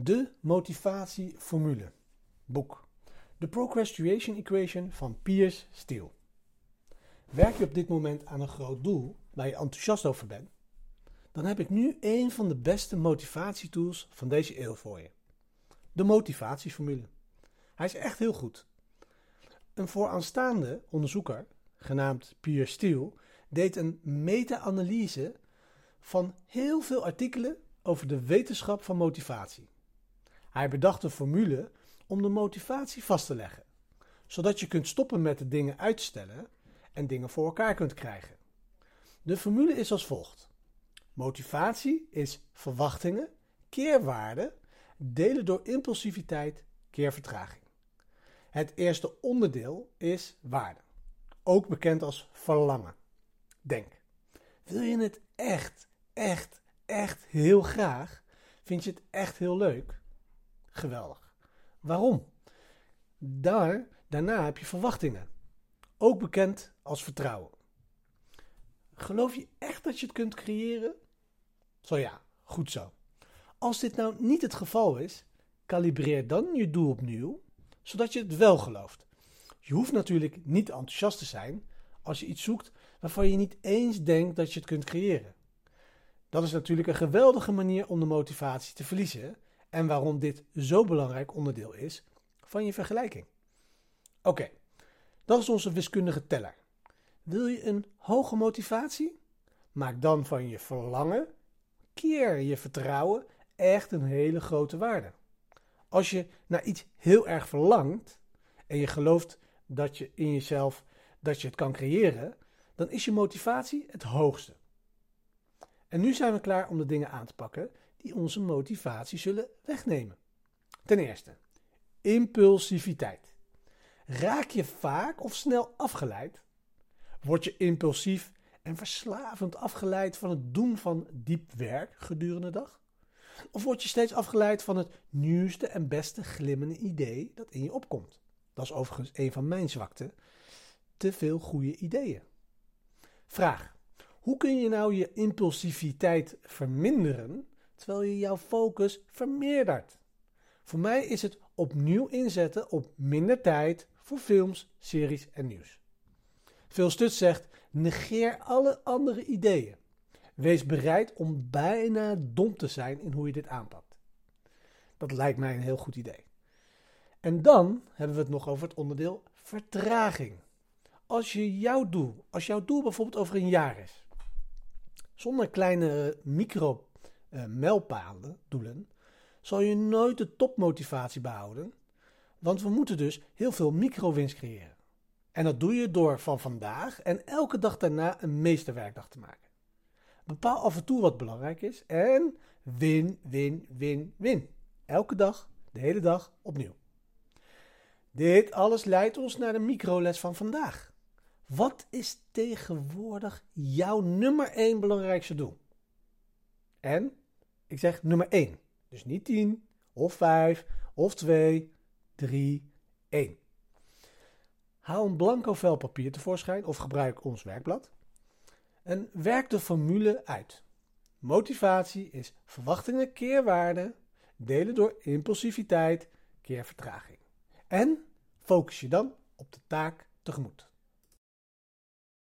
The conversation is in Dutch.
De motivatieformule. Boek. The Procrastination Equation van Piers Steele. Werk je op dit moment aan een groot doel waar je enthousiast over bent? Dan heb ik nu een van de beste motivatietools van deze eeuw voor je. De motivatieformule. Hij is echt heel goed. Een vooraanstaande onderzoeker, genaamd Piers Steele, deed een meta-analyse van heel veel artikelen over de wetenschap van motivatie. Hij bedacht een formule om de motivatie vast te leggen, zodat je kunt stoppen met de dingen uitstellen en dingen voor elkaar kunt krijgen. De formule is als volgt: motivatie is verwachtingen keer waarde delen door impulsiviteit keer vertraging. Het eerste onderdeel is waarde, ook bekend als verlangen. Denk, wil je het echt, echt, echt heel graag? Vind je het echt heel leuk? Geweldig. Waarom? Daar, daarna heb je verwachtingen, ook bekend als vertrouwen. Geloof je echt dat je het kunt creëren? Zo ja, goed zo. Als dit nou niet het geval is, kalibreer dan je doel opnieuw, zodat je het wel gelooft. Je hoeft natuurlijk niet enthousiast te zijn als je iets zoekt waarvan je niet eens denkt dat je het kunt creëren. Dat is natuurlijk een geweldige manier om de motivatie te verliezen en waarom dit zo belangrijk onderdeel is van je vergelijking. Oké, dat is onze wiskundige teller. Wil je een hoge motivatie? Maak dan van je verlangen keer je vertrouwen echt een hele grote waarde. Als je naar iets heel erg verlangt en je gelooft dat je in jezelf dat je het kan creëren, dan is je motivatie het hoogste. En nu zijn we klaar om de dingen aan te pakken die onze motivatie zullen wegnemen. Ten eerste, impulsiviteit. Raak je vaak of snel afgeleid? Word je impulsief en verslavend afgeleid van het doen van diep werk gedurende de dag? Of word je steeds afgeleid van het nieuwste en beste glimmende idee dat in je opkomt? Dat is overigens een van mijn zwakten. Te veel goede ideeën. Vraag. Hoe kun je nou je impulsiviteit verminderen terwijl je jouw focus vermeerdert? Voor mij is het opnieuw inzetten op minder tijd voor films, series en nieuws. Veel Stut zegt: negeer alle andere ideeën. Wees bereid om bijna dom te zijn in hoe je dit aanpakt. Dat lijkt mij een heel goed idee. En dan hebben we het nog over het onderdeel vertraging. Als je jouw doel, als jouw doel bijvoorbeeld over een jaar is, zonder kleine micro uh, doelen, zal je nooit de topmotivatie behouden, want we moeten dus heel veel microwinst creëren. En dat doe je door van vandaag en elke dag daarna een meesterwerkdag te maken. Bepaal af en toe wat belangrijk is en win, win, win, win. Elke dag, de hele dag opnieuw. Dit alles leidt ons naar de microles van vandaag. Wat is tegenwoordig jouw nummer 1 belangrijkste doel? En ik zeg nummer 1. Dus niet 10 of 5 of 2, 3, 1. Haal een blanco vel papier tevoorschijn of gebruik ons werkblad. En werk de formule uit. Motivatie is verwachtingen keer waarde, delen door impulsiviteit keer vertraging. En focus je dan op de taak tegemoet.